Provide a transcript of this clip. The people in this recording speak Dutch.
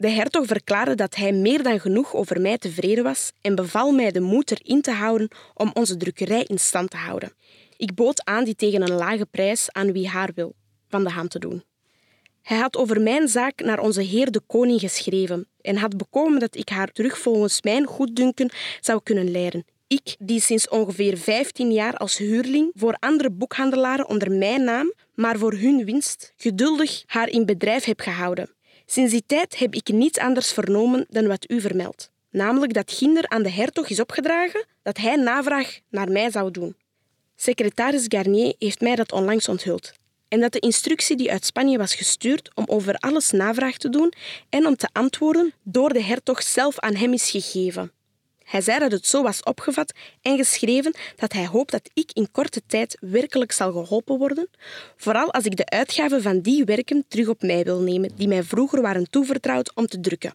De hertog verklaarde dat hij meer dan genoeg over mij tevreden was en beval mij de moed erin te houden om onze drukkerij in stand te houden. Ik bood aan die tegen een lage prijs aan wie haar wil van de hand te doen. Hij had over mijn zaak naar onze heer de koning geschreven en had bekomen dat ik haar terug volgens mijn goeddunken zou kunnen leiden. Ik, die sinds ongeveer 15 jaar als huurling voor andere boekhandelaren onder mijn naam, maar voor hun winst, geduldig haar in bedrijf heb gehouden. Sinds die tijd heb ik niets anders vernomen dan wat u vermeldt, namelijk dat Ginder aan de hertog is opgedragen dat hij navraag naar mij zou doen. Secretaris Garnier heeft mij dat onlangs onthuld en dat de instructie die uit Spanje was gestuurd om over alles navraag te doen en om te antwoorden door de hertog zelf aan hem is gegeven. Hij zei dat het zo was opgevat en geschreven dat hij hoopt dat ik in korte tijd werkelijk zal geholpen worden, vooral als ik de uitgaven van die werken terug op mij wil nemen die mij vroeger waren toevertrouwd om te drukken.